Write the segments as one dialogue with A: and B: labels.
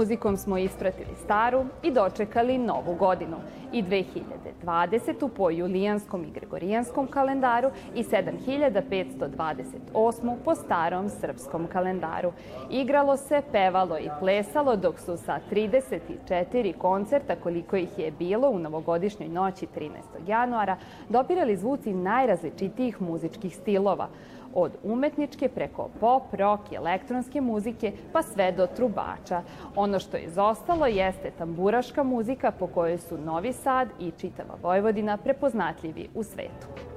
A: Muzikom smo ispratili staru i dočekali novu godinu. I 2020. po julijanskom i gregorijanskom kalendaru i 7528. po starom srpskom kalendaru. Igralo se, pevalo i plesalo dok su sa 34 koncerta koliko ih je bilo u novogodišnjoj noći 13. januara dopirali zvuci najrazličitijih muzičkih stilova – od umetničke preko pop, rock elektronske muzike pa sve do trubača. Ono što je izostalo jeste tamburaška muzika po kojoj su Novi Sad i čitava Vojvodina prepoznatljivi u svetu.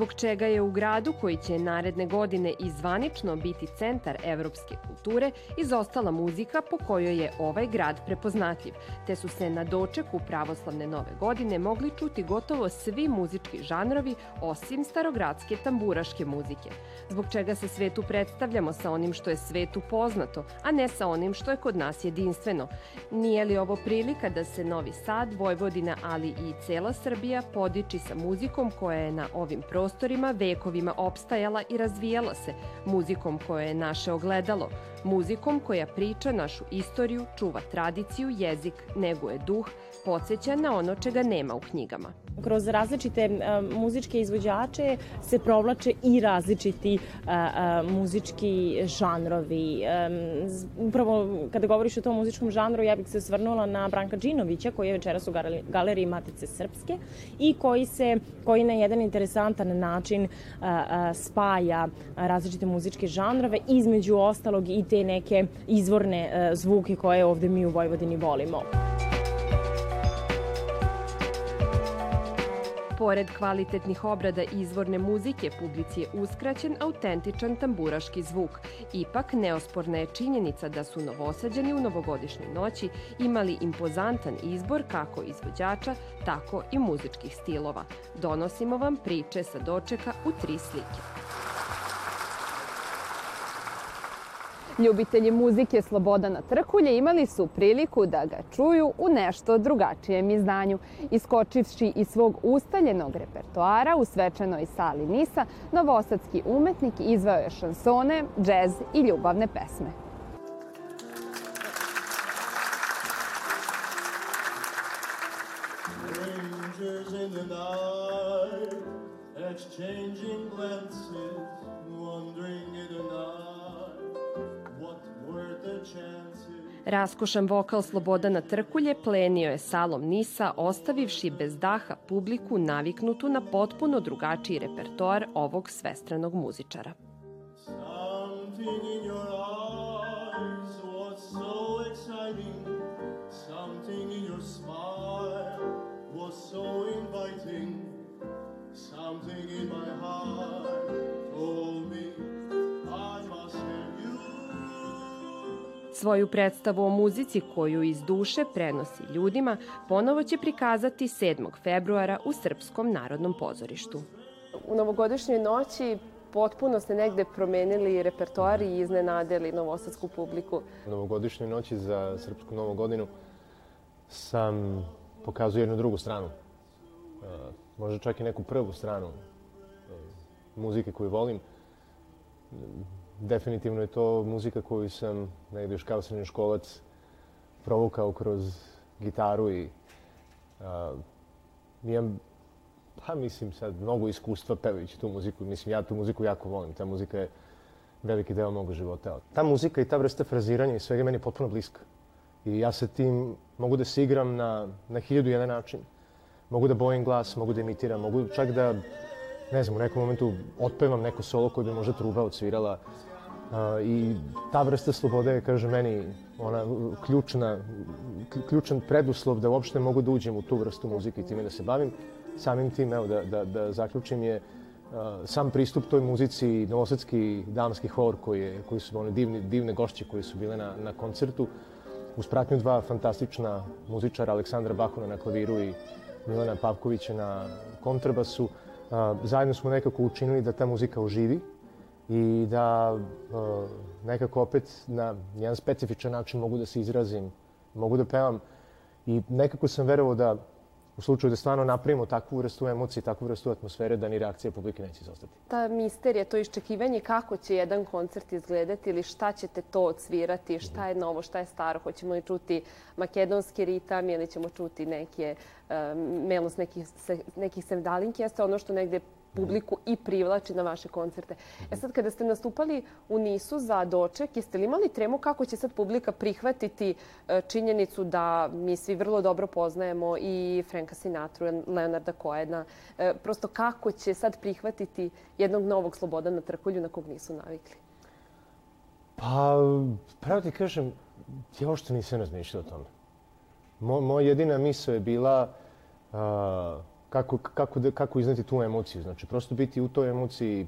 A: Zbog čega je u gradu koji će naredne godine izvanično biti centar evropske kulture izostala muzika po kojoj je ovaj grad prepoznatljiv, te su se na dočeku pravoslavne nove godine mogli čuti gotovo svi muzički žanrovi osim starogradske tamburaške muzike, zbog čega se svetu predstavljamo sa onim što je svetu poznato, a ne sa onim što je kod nas jedinstveno. Nije li ovo prilika da se Novi Sad, Vojvodina, ali i cela Srbija podiči sa muzikom koja je na ovim prostorima vekovima opstajala i razvijala se, muzikom koja je naše ogledalo, muzikom koja priča našu istoriju, čuva tradiciju, jezik, neguje duh, podsjeća na ono čega nema u knjigama.
B: Kroz različite uh, muzičke izvođače se provlače i različiti uh, uh, muzički žanrovi. Upravo kada govoriš o tom muzičkom žanru, ja bih se svrnula na Branka Đinovića, koji je večeras u galeriji Matice Srpske i koji se, koji na jedan interesantan način spaja različite muzičke žanrove, između ostalog i te neke izvorne zvuke koje ovde mi u Vojvodini volimo.
A: Pored kvalitetnih obrada izvorne muzike, publici je uskraćen autentičan tamburaški zvuk. Ipak, neosporna je činjenica da su novosađani u novogodišnjoj noći imali impozantan izbor kako izvođača, tako i muzičkih stilova. Donosimo vam priče sa dočeka u tri slike. Ljubitelji muzike Slobodana Trkulje imali su priliku da ga čuju u nešto drugačijem izdanju. Iskočivši iz svog ustaljenog repertoara u svečanoj sali Nisa, novosadski umetnik izvao je šansone, džez i ljubavne pesme. exchanging glances, wondering in the night. Raskošan vokal Slobodana Trkulje plenio je salom Nisa, ostavivši bez daha publiku naviknutu na potpuno drugačiji repertoar ovog svestranog muzičara. Something in your eyes was so exciting Something in your smile was so inviting Something in my Svoju predstavu o muzici koju iz duše prenosi ljudima ponovo će prikazati 7. februara u Srpskom narodnom pozorištu.
C: U novogodišnjoj noći potpuno ste negde promenili repertoar i iznenadili novosadsku publiku.
D: U novogodišnjoj noći za Srpsku novu godinu sam pokazao jednu drugu stranu. E, možda čak i neku prvu stranu e, muzike koju volim definitivno je to muzika koju sam negde još kao srednjoškolac provukao kroz gitaru i uh, imam, pa mislim sad, mnogo iskustva pevajući tu muziku. Mislim, ja tu muziku jako volim. Ta muzika je veliki deo mog života. Ta muzika i ta vrsta fraziranja i svega meni potpuno bliska. I ja sa tim mogu da se igram na, na hiljadu jedan način. Mogu da bojim glas, mogu da imitiram, mogu čak da, ne znam, u nekom momentu otpevam neko solo koje bi možda truba odsvirala I ta vrsta slobode je, kaže meni, ona ključna, ključan preduslov da uopšte mogu da uđem u tu vrstu muzike i time da se bavim. Samim tim, evo, da, da, da zaključim je sam pristup toj muzici, novosadski damski hor koji, je, koji su one divne, divne gošće koje su bile na, na koncertu, uz pratnju dva fantastična muzičara, Aleksandra Bakuna na klaviru i Milana Pavkovića na kontrabasu. Zajedno smo nekako učinili da ta muzika oživi, i da nekako opet na jedan specifičan način mogu da se izrazim, mogu da pevam. I nekako sam verovao da u slučaju da stvarno napravimo takvu vrstu emocije, takvu vrstu atmosfere da ni reakcija publike neće izostati.
C: Ta misterija, to iščekivanje kako će jedan koncert izgledati ili šta ćete to odsvirati, šta je novo, šta je staro, hoćemo li čuti makedonski ritam ili ćemo čuti neke uh, melos nekih, nekih sevdalinki, jeste ono što negde publiku i privlači na vaše koncerte. E sad, kada ste nastupali u Nisu za doček, jeste li imali tremu kako će sad publika prihvatiti e, činjenicu da mi svi vrlo dobro poznajemo i Franka Sinatru, Leonarda Koena, e, prosto kako će sad prihvatiti jednog novog Slobodana Trkulju na kog nisu navikli?
D: Pa, pravo ti kažem, ja ošto nisam razmišljao o tome. Mo, moja jedina misla je bila uh, kako, kako, kako izneti tu emociju. Znači, prosto biti u toj emociji,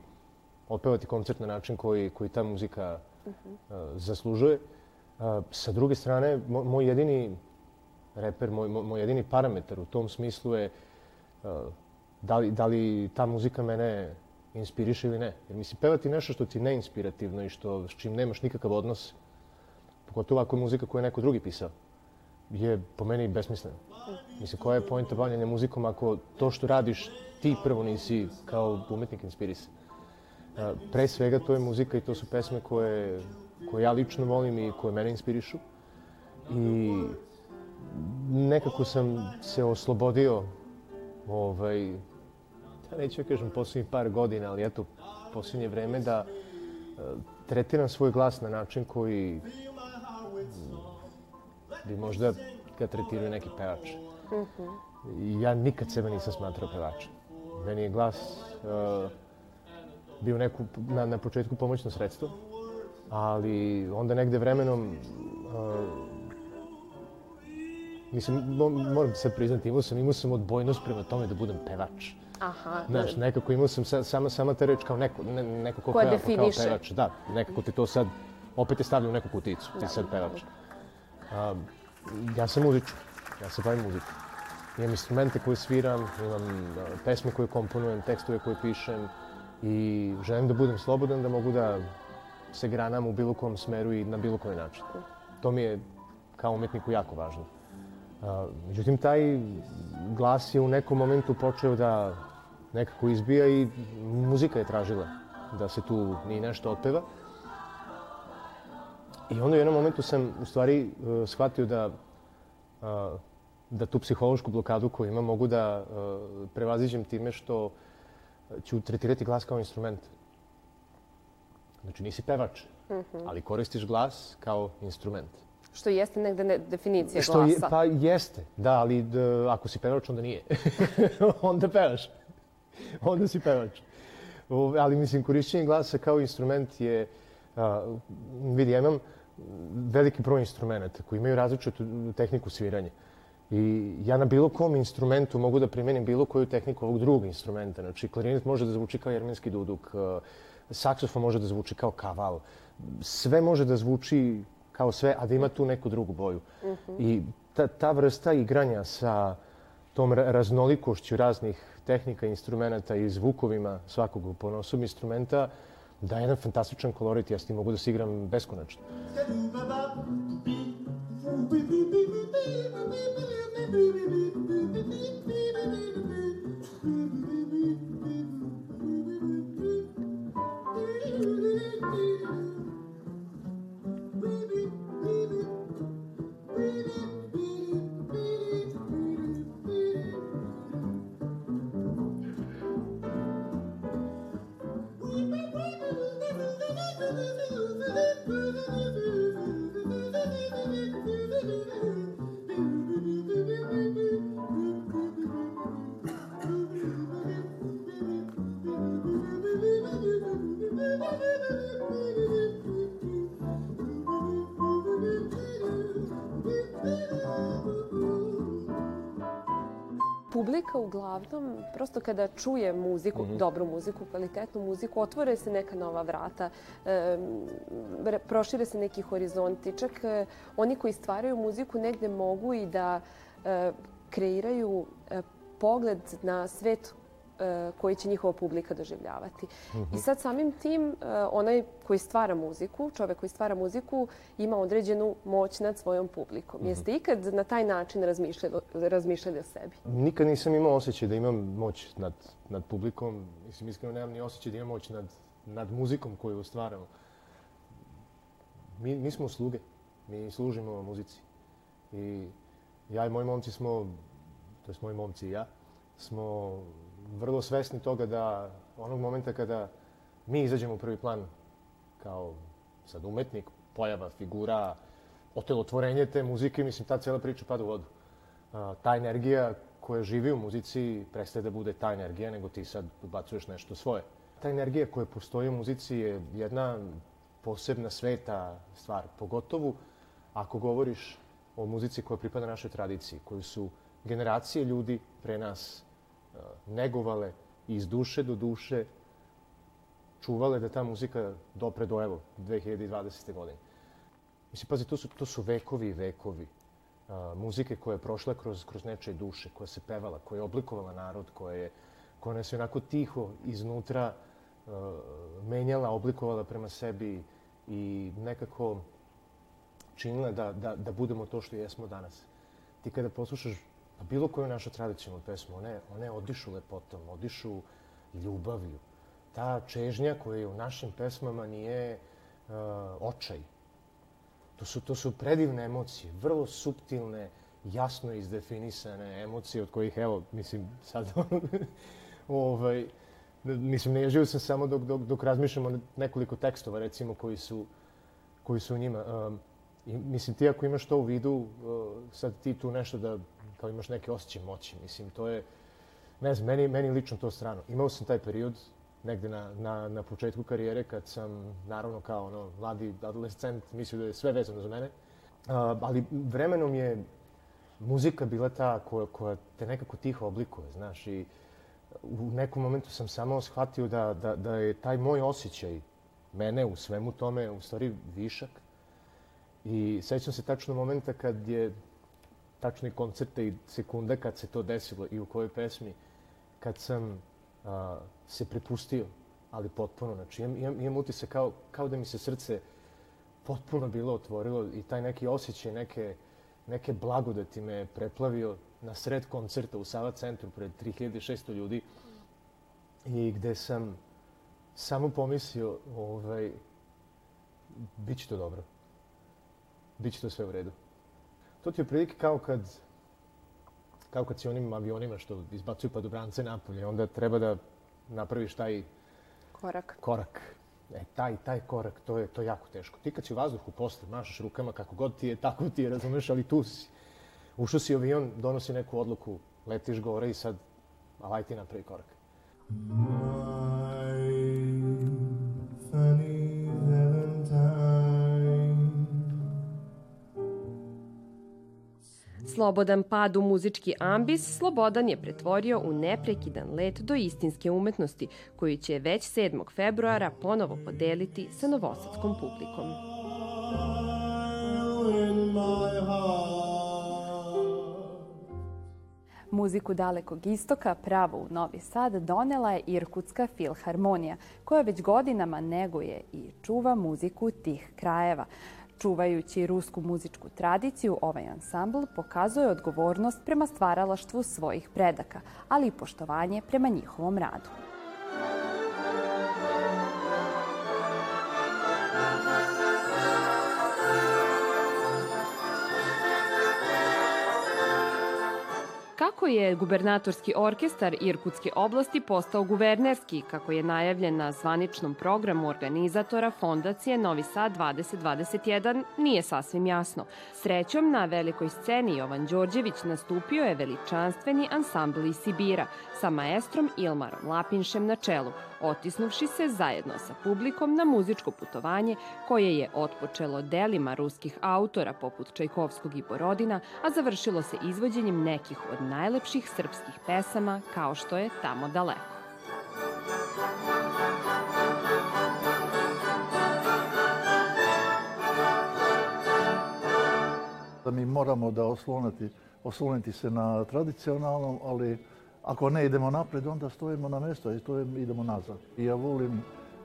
D: otpevati koncert na način koji, koji ta muzika uh -huh. uh, zaslužuje. Uh, sa druge strane, moj, moj jedini reper, moj, moj jedini parametar u tom smislu je uh, da, li, da li ta muzika mene inspiriše ili ne. Jer mislim, pevati nešto što ti ne inspirativno i što, s čim nemaš nikakav odnos, pogotovo ako je muzika koju je neko drugi pisao, je po meni besmisleno. Mislim, koja je pojenta bavljanja muzikom ako to što radiš ti prvo nisi kao umetnik inspirisan? Pre svega to je muzika i to su pesme koje, koje ja lično volim i koje mene inspirišu. I nekako sam se oslobodio ovaj, ja neću da kažem poslednjih par godina, ali eto, poslednje vreme da tretiram svoj glas na način koji bi možda ga tretiraju neki pevač. Uh -huh. Ja nikad sebe nisam smatrao pevačem. Meni je glas uh, bio neku, na, na početku pomoćno sredstvo, ali onda negde vremenom uh, mislim, moram sad priznati, imao sam, imao sam odbojnost prema tome da budem pevač.
C: Aha.
D: Znaš, nekako imao sam sa, sama, sama ta reč kao neko, ne, neko ko
C: definiše.
D: kao pevač. Da, nekako ti to sad, opet te stavlja u neku kuticu, ti da, sad pevač. Da. Ja sam muzičar, ja se bavim muzikom. Imam instrumente koje sviram, imam pesme koje komponujem, tekstove koje pišem i želim da budem slobodan, da mogu da se granam u bilo kom smeru i na bilo koji način. To mi je kao umetniku jako važno. Međutim, taj glas je u nekom momentu počeo da nekako izbija i muzika je tražila da se tu ni nešto otpeva. I onda u jednom momentu sam u stvari uh, shvatio da, uh, da tu psihološku blokadu koju imam mogu da uh, prevaziđem time što ću tretirati glas kao instrument. Znači nisi pevač, mm -hmm. ali koristiš glas kao instrument.
C: Što jeste negde ne, definicija Što glasa.
D: Je, pa jeste, da, ali d, ako si pevač, onda nije. onda pevaš. onda si pevač. O, ali mislim, korišćenje glasa kao instrument je... A, vidi, ja imam veliki broj instrumenta koji imaju različitu tehniku sviranja. I ja na bilo kom instrumentu mogu da primenim bilo koju tehniku ovog drugog instrumenta. Znači, klarinet može da zvuči kao jermenski duduk, e, saksofon može da zvuči kao kaval. Sve može da zvuči kao sve, a da ima tu neku drugu boju. Uh mhm. -huh. I ta, ta vrsta igranja sa tom raznolikošću raznih tehnika, instrumenta i zvukovima svakog ponosom instrumenta da jedan fantastičan kolorit, ja s tim mogu da se igram beskonačno.
C: publika prosto kada čuje muziku, mm -hmm. dobru muziku, kvalitetnu muziku, otvore se neka nova vrata, e, prošire se neki horizonti. Čak e, oni koji stvaraju muziku negde mogu i da e, kreiraju e, pogled na svet koji će njihova publika doživljavati. Mm -hmm. I sad samim tim, e, onaj koji stvara muziku, čovek koji stvara muziku, ima određenu moć nad svojom publikom. Mm -hmm. Jeste ikad na taj način razmišljali, razmišljali o sebi?
D: Nikad nisam imao osjećaj da imam moć nad, nad publikom. Mislim, iskreno nemam ni osjećaj da imam moć nad, nad muzikom koju stvaramo. Mi, mi smo sluge. Mi služimo muzici. I ja i moji momci smo, to je moji momci i ja, smo vrlo svesni toga da onog momenta kada mi izađemo u prvi plan kao sad umetnik, pojava, figura, otelotvorenje te muzike, mislim, ta cela priča pada u vodu. A, ta energija koja živi u muzici prestaje da bude ta energija, nego ti sad ubacuješ nešto svoje. Ta energija koja postoji u muzici je jedna posebna sveta stvar, pogotovo ako govoriš o muzici koja pripada našoj tradiciji, koju su generacije ljudi pre nas negovale iz duše do duše, čuvale da ta muzika dopre do evo 2020. godine. Mislim, pazi, to su, to su vekovi i vekovi uh, muzike koja je prošla kroz, kroz nečije duše, koja se pevala, koja je oblikovala narod, koja je, koja nas je onako tiho iznutra uh, menjala, oblikovala prema sebi i nekako činile da, da, da budemo to što jesmo danas. Ti kada poslušaš pa bilo koju našu tradicionalnu pesmu, one, one odišu lepotom, odišu ljubavlju. Ta čežnja koja je u našim pesmama nije uh, očaj. To su, to su predivne emocije, vrlo suptilne, jasno izdefinisane emocije od kojih, evo, mislim, sad, ovaj, mislim, ne ježio sam samo dok, dok, dok razmišljamo nekoliko tekstova, recimo, koji su, koji su u njima. Um, I, mislim, ti ako imaš to u vidu, uh, sad ti tu nešto da, kao imaš neke osjećaj moći, mislim, to je, ne znam, meni, meni lično to strano. Imao sam taj period negde na, na, na početku karijere kad sam, naravno, kao ono, mladi adolescent, mislio da je sve vezano za mene. Uh, ali vremenom je muzika bila ta koja, koja te nekako tiho oblikuje, znaš, i u nekom momentu sam samo shvatio da, da, da je taj moj osjećaj mene u svemu tome u stvari višak I sećam se tačno momenta kad je tačno i koncerte i sekunde kad se to desilo i u kojoj pesmi, kad sam a, se prepustio, ali potpuno. Znači, imam, imam, imam utisak kao, kao da mi se srce potpuno bilo otvorilo i taj neki osjećaj, neke, neke blagodati me preplavio na sred koncerta u Sava centru pred 3600 ljudi i gde sam samo pomislio, ovaj, bit će to dobro bit će to sve u redu. To ti je prilike kao kad kao kad si onim avionima što izbacuju padobrance napolje, onda treba da napraviš taj
C: korak.
D: korak. E, taj, taj korak, to je, to je jako teško. Ti kad si u vazduhu posle, mašaš rukama kako god ti je, tako ti je, razumeš, ali tu si. Ušao si avion, donosi neku odluku, letiš gore i sad, alaj ti napravi korak. My
A: Slobodan pad u muzički ambis Slobodan je pretvorio u neprekidan let do istinske umetnosti, koju će već 7. februara ponovo podeliti sa novosadskom publikom.
E: Muziku dalekog istoka pravo u Novi Sad donela je Irkutska filharmonija, koja već godinama neguje i čuva muziku tih krajeva. Čuvajući rusku muzičku tradiciju, ovaj ansambl pokazuje odgovornost prema stvaralaštvu svojih predaka, ali i poštovanje prema njihovom radu.
A: Kako je gubernatorski orkestar Irkutske oblasti postao guvernerski, kako je najavljen na zvaničnom programu organizatora Fondacije Novi Sad 2021, nije sasvim jasno. Srećom, na velikoj sceni Jovan Đorđević nastupio je veličanstveni ansambl iz Sibira sa maestrom Ilmarom Lapinšem na čelu, otisnuvši se zajedno sa publikom na muzičko putovanje koje je otpočelo delima ruskih autora poput Čajkovskog i Borodina, a završilo se izvođenjem nekih od najlepših srpskih pesama kao što je Tamo daleko.
F: Da mi moramo da osloniti, osloniti se na tradicionalnom, ali ako ne idemo napred, onda stojimo na mjesto i stojimo, idemo nazad. I ja volim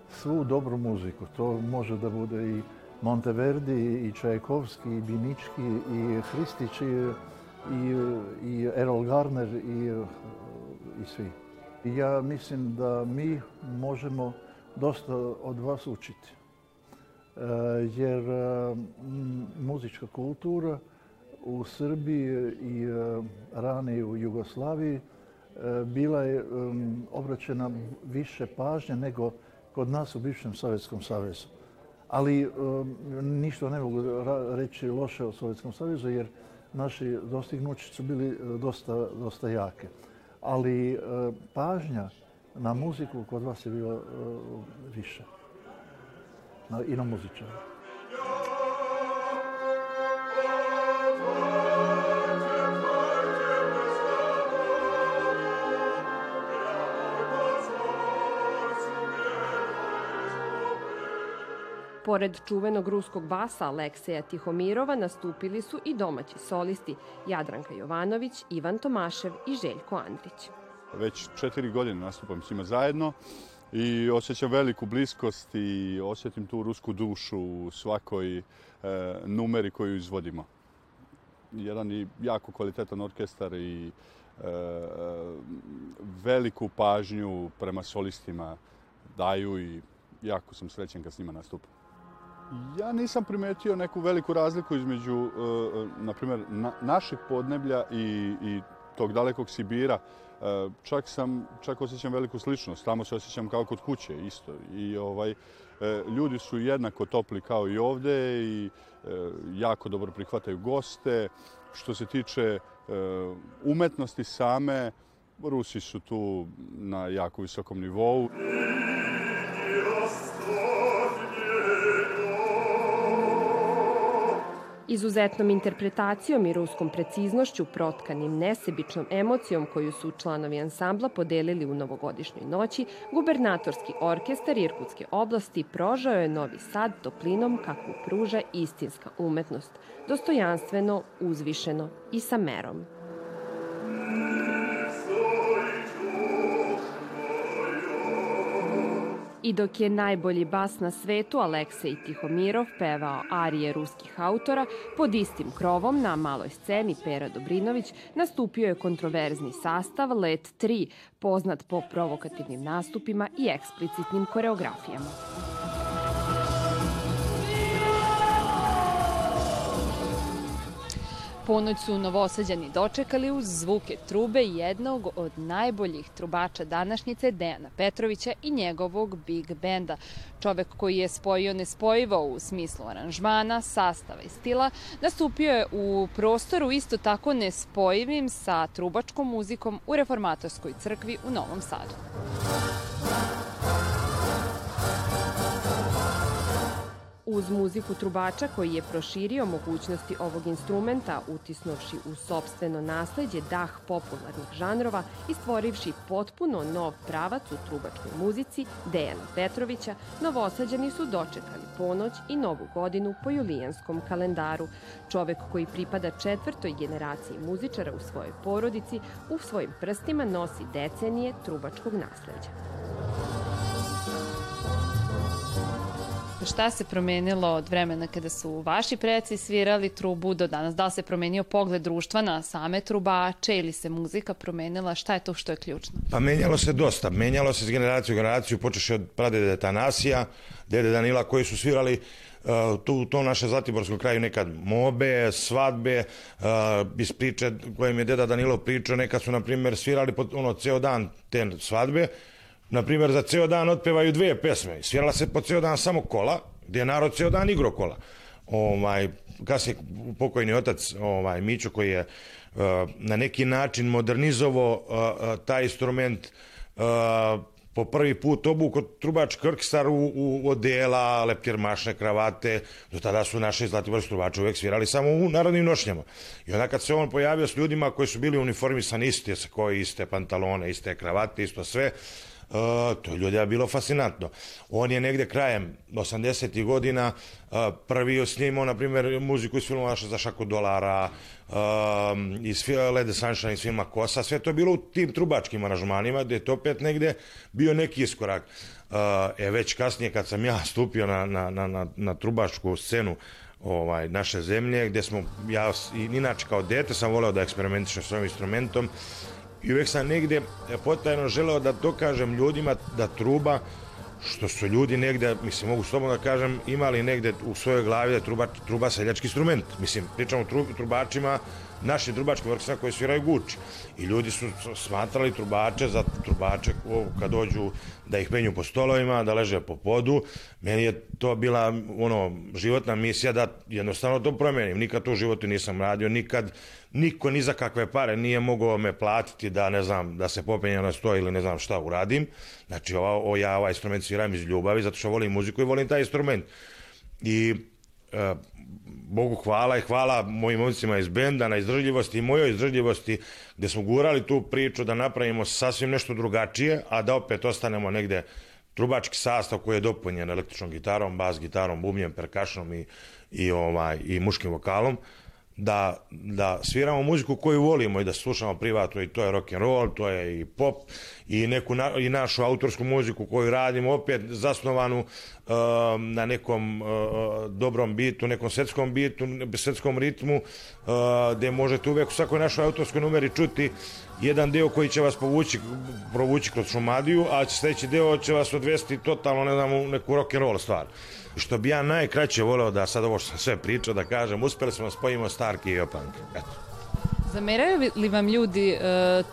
F: svu dobru muziku. To može da bude i Monteverdi, i Čajkovski, i Binički, i Hristić, i, i, i Errol Garner, i, i svi. Ja mislim da mi možemo dosta od vas učiti. E, jer e, muzička kultura u Srbiji i e, ranije u Jugoslaviji bila je obraćena više pažnje nego kod nas u bivšem Sovjetskom savezu. Ali ništa ne mogu reći loše o Sovjetskom savezu jer naši dostignući su bili dosta, dosta jake. Ali pažnja na muziku kod vas je bila više i na muzičara.
A: Pored čuvenog ruskog basa Alekseja Tihomirova nastupili su i domaći solisti Jadranka Jovanović, Ivan Tomašev i Željko Andrić.
G: Već četiri godine nastupam s njima zajedno i osjećam veliku bliskost i osjetim tu rusku dušu u svakoj e, numeri koju izvodimo. Jedan i jako kvalitetan orkestar i e, veliku pažnju prema solistima daju i jako sam srećen kad s njima nastupam. Ja nisam primetio neku veliku razliku između, e, na primjer, na, našeg podneblja i, i tog dalekog Sibira. E, čak sam, čak osjećam veliku sličnost. Tamo se osjećam kao kod kuće isto. I ovaj, e, ljudi su jednako topli kao i ovde i e, jako dobro prihvataju goste. Što se tiče umetnosti same, Rusi su tu na jako visokom nivou.
A: Izuzetnom interpretacijom i ruskom preciznošću, protkanim nesebičnom emocijom koju su članovi ansambla podelili u novogodišnjoj noći, gubernatorski orkestar Irkutske oblasti prožao je Novi Sad toplinom kakvu pruža istinska umetnost, dostojanstveno, uzvišeno i sa merom. I dok je najbolji bas na svetu Aleksej Tihomirov pevao arije ruskih autora, pod istim krovom na maloj sceni Pera Dobrinović nastupio je kontroverzni sastav Let 3, poznat po provokativnim nastupima i eksplicitnim koreografijama.
E: Ponoć su novosađani dočekali uz zvuke trube jednog od najboljih trubača današnjice Dejana Petrovića i njegovog big benda. Čovek koji je spojio nespojivo u smislu aranžmana, sastava i stila, nastupio je u prostoru isto tako nespojivim sa trubačkom muzikom u reformatorskoj crkvi u Novom Sadu.
A: Uz muziku trubača koji je proširio mogućnosti ovog instrumenta, utisnovši u sobstveno nasledđe dah popularnih žanrova i stvorivši potpuno nov pravac u trubačkoj muzici Dejana Petrovića, novosađani su dočekali ponoć i novu godinu po julijanskom kalendaru. Čovek koji pripada četvrtoj generaciji muzičara u svojoj porodici, u svojim prstima nosi decenije trubačkog nasledđa.
E: Šta se promenilo od vremena kada su vaši preci svirali trubu do danas? Da li se promenio pogled društva na same trubače ili se muzika promenila? Šta je to što je ključno?
H: Pa menjalo se dosta. Menjalo se iz generacije u generaciju, počeše od pradede Tanasija, dede Danila koji su svirali uh, tu u tom našem Zlatiborskom kraju nekad mobe, svadbe, uh, iz priče kojim je deda Danilo pričao, nekad su, na primjer, svirali pod, ono, ceo dan te svadbe, na primjer, za ceo dan otpevaju dve pesme. Svirala se po ceo dan samo kola, gdje je narod ceo dan igro kola. Ovaj, kasnije pokojni otac ovaj, Mićo koji je uh, na neki način modernizovao uh, uh, taj instrument uh, po prvi put obuko trubač Krkstar u, u odela, leptir mašne kravate, do tada su naši zlatiborski trubači uvek svirali samo u narodnim nošnjama. I onda kad se on pojavio s ljudima koji su bili uniformisani iste, sa koje iste pantalone, iste kravate, isto sve, to je ljudima bilo fascinantno. On je negde krajem 80. godina prvi snimao, na primjer, muziku iz filmova za šaku dolara, iz Lede Sunshine, iz filma Kosa, sve to je bilo u tim trubačkim aranžmanima, gde je to opet negde bio neki iskorak. Uh, e, već kasnije kad sam ja stupio na, na, na, na, na trubačku scenu, ovaj, naše zemlje, gde smo, ja inače kao dete sam voleo da eksperimentišem s ovim instrumentom i uvek sam negde potajno želeo da dokažem ljudima da truba što su ljudi negde, mislim, mogu slobodno da kažem, imali negde u svojoj glavi da truba, truba seljački instrument. Mislim, pričamo o trubačima našim trubačkim orkestrama koji sviraju guči. I ljudi su smatrali trubače za trubače kad dođu da ih menju po stolovima, da leže po podu. Meni je to bila ono životna misija da jednostavno to promenim. Nikad to u životu nisam radio, nikad niko ni za kakve pare nije mogao me platiti da ne znam da se popenjem na sto ili ne znam šta uradim. Znači ova, o, ja ovaj instrument sviram iz ljubavi zato što volim muziku i volim taj instrument. I e, Bogu hvala i hvala mojim momcima iz benda na izdržljivosti i mojoj izdržljivosti gde smo gurali tu priču da napravimo sasvim nešto drugačije, a da opet ostanemo negde trubački sastav koji je dopunjen električnom gitarom, bas gitarom, bubnjem, perkašnom i, i, ovaj, i muškim vokalom da, da sviramo muziku koju volimo i da slušamo privatno i to je rock and roll, to je i pop i neku na, i našu autorsku muziku koju radimo opet zasnovanu uh, na nekom uh, dobrom bitu, nekom svetskom bitu, svetskom ritmu uh, gde možete uvek u svakoj našoj autorskoj numeri čuti jedan deo koji će vas povući, provući kroz šumadiju, a sledeći deo će vas odvesti totalno, ne znam, u neku rock and roll stvar što bi ja najkraće voleo da sad ovo što sam sve pričao da kažem, uspeli smo da spojimo Stark i Opunk. Eto.
E: Zameraju li vam ljudi e,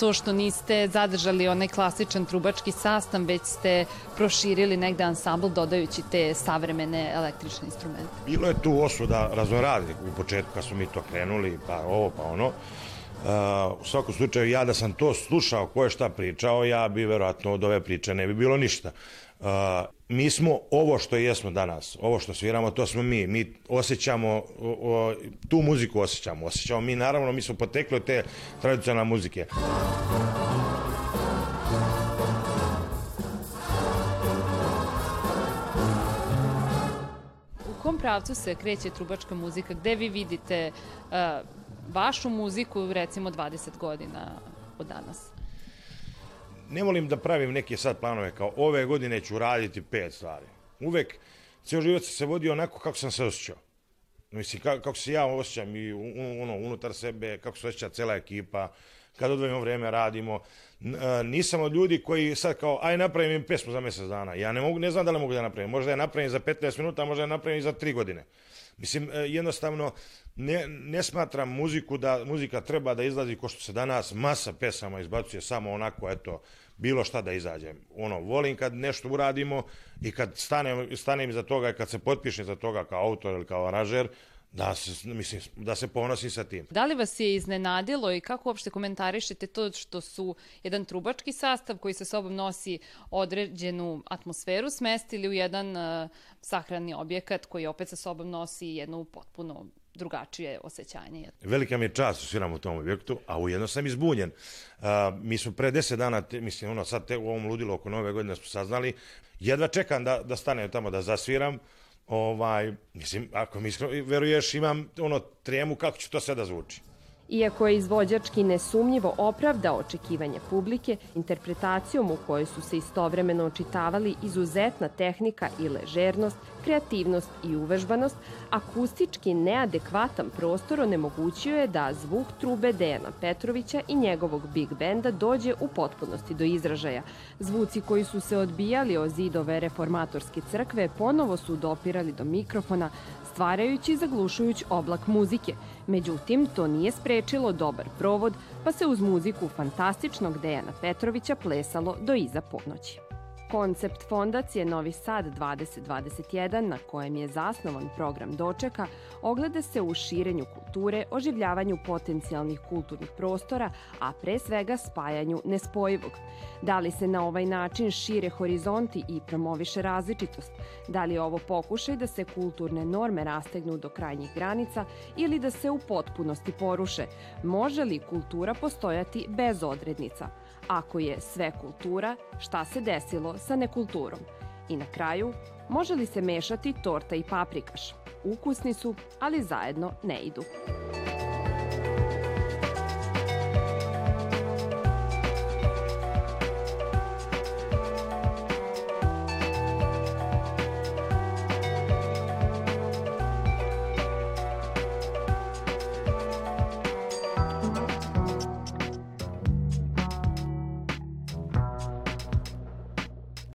E: to što niste zadržali onaj klasičan trubački sastav, već ste proširili negde ansambl dodajući te savremene električne instrumente?
H: Bilo je tu osuda raznoradnih u početku kad smo mi to krenuli, pa ovo pa ono. Uh, u svakom slučaju ja da sam to slušao ko je šta pričao, ja bi verovatno od ove priče ne bi bilo ništa. Uh, mi smo ovo što jesmo danas, ovo što sviramo, to smo mi. Mi osjećamo, o, o, tu muziku osjećamo. Osjećamo mi, naravno, mi smo potekli od te tradicionalne muzike.
E: U kom pravcu se kreće trubačka muzika? Gde vi vidite uh, vašu muziku, recimo, 20 godina od danas?
H: Ne volim da pravim neke sad planove kao ove godine ću raditi pet stvari. Uvek, ceo život se vodio onako kako sam se osjećao. Mislim, kako, kako se ja osjećam i ono, unutar sebe, kako se osjeća cela ekipa, kad odvojimo vreme radimo. Nisam od ljudi koji sad kao, aj napravim im pesmu za mesec dana. Ja ne mogu, ne znam da li mogu da napravim. Možda je napravim za 15 minuta, možda je napravim za 3 godine. Mislim, e, jednostavno, ne, ne smatram muziku da muzika treba da izlazi ko što se danas masa pesama izbacuje samo onako, eto, bilo šta da izađe. Ono, volim kad nešto uradimo i kad stanem, stanem iza toga i kad se potpišem za toga kao autor ili kao aranžer, da se, mislim, da se ponosim sa tim.
E: Da li vas je iznenadilo i kako uopšte komentarišete to što su jedan trubački sastav koji sa sobom nosi određenu atmosferu smestili u jedan uh, sahrani objekat koji opet sa sobom nosi jednu potpuno drugačije osjećanje.
H: Velika mi je čast da sviram u tom objektu, a ujedno sam izbunjen. Uh, mi smo pre deset dana, te, mislim, ono, sad te, u ovom ludilu oko nove godine smo saznali, jedva čekam da, da stanem tamo da zasviram, ovaj, mislim, ako mi veruješ, imam ono tremu kako će to sve da zvuči.
A: Iako je izvođački nesumnjivo opravdao očekivanje publike, interpretacijom u kojoj su se istovremeno očitavali izuzetna tehnika i ležernost, kreativnost i uvežbanost, akustički neadekvatan prostor onemogućio je da zvuk trube Dejana Petrovića i njegovog big benda dođe u potpunosti do izražaja. Zvuci koji su se odbijali o zidove reformatorske crkve ponovo su dopirali do mikrofona, stvarajući zaglušujuć oblak muzike. Međutim, to nije sprečilo dobar provod, pa se uz muziku fantastičnog Dejana Petrovića plesalo do iza ponoći. Koncept fondacije Novi Sad 2021, na kojem je zasnovan program dočeka, ogleda se u širenju kulture oživljavanju potencijalnih kulturnih prostora, a pre svega spajanju nespojivog. Da li se na ovaj način šire horizonti i promoviše različitost? Da li je ovo pokušaj da se kulturne norme rastegnu do krajnjih granica ili da se u potpunosti poruše? Može li kultura postojati bez odrednica? Ako je sve kultura, šta se desilo sa nekulturom? I na kraju, može li se mešati torta i paprikaš? Ukusni su, ali zajedno ne idu.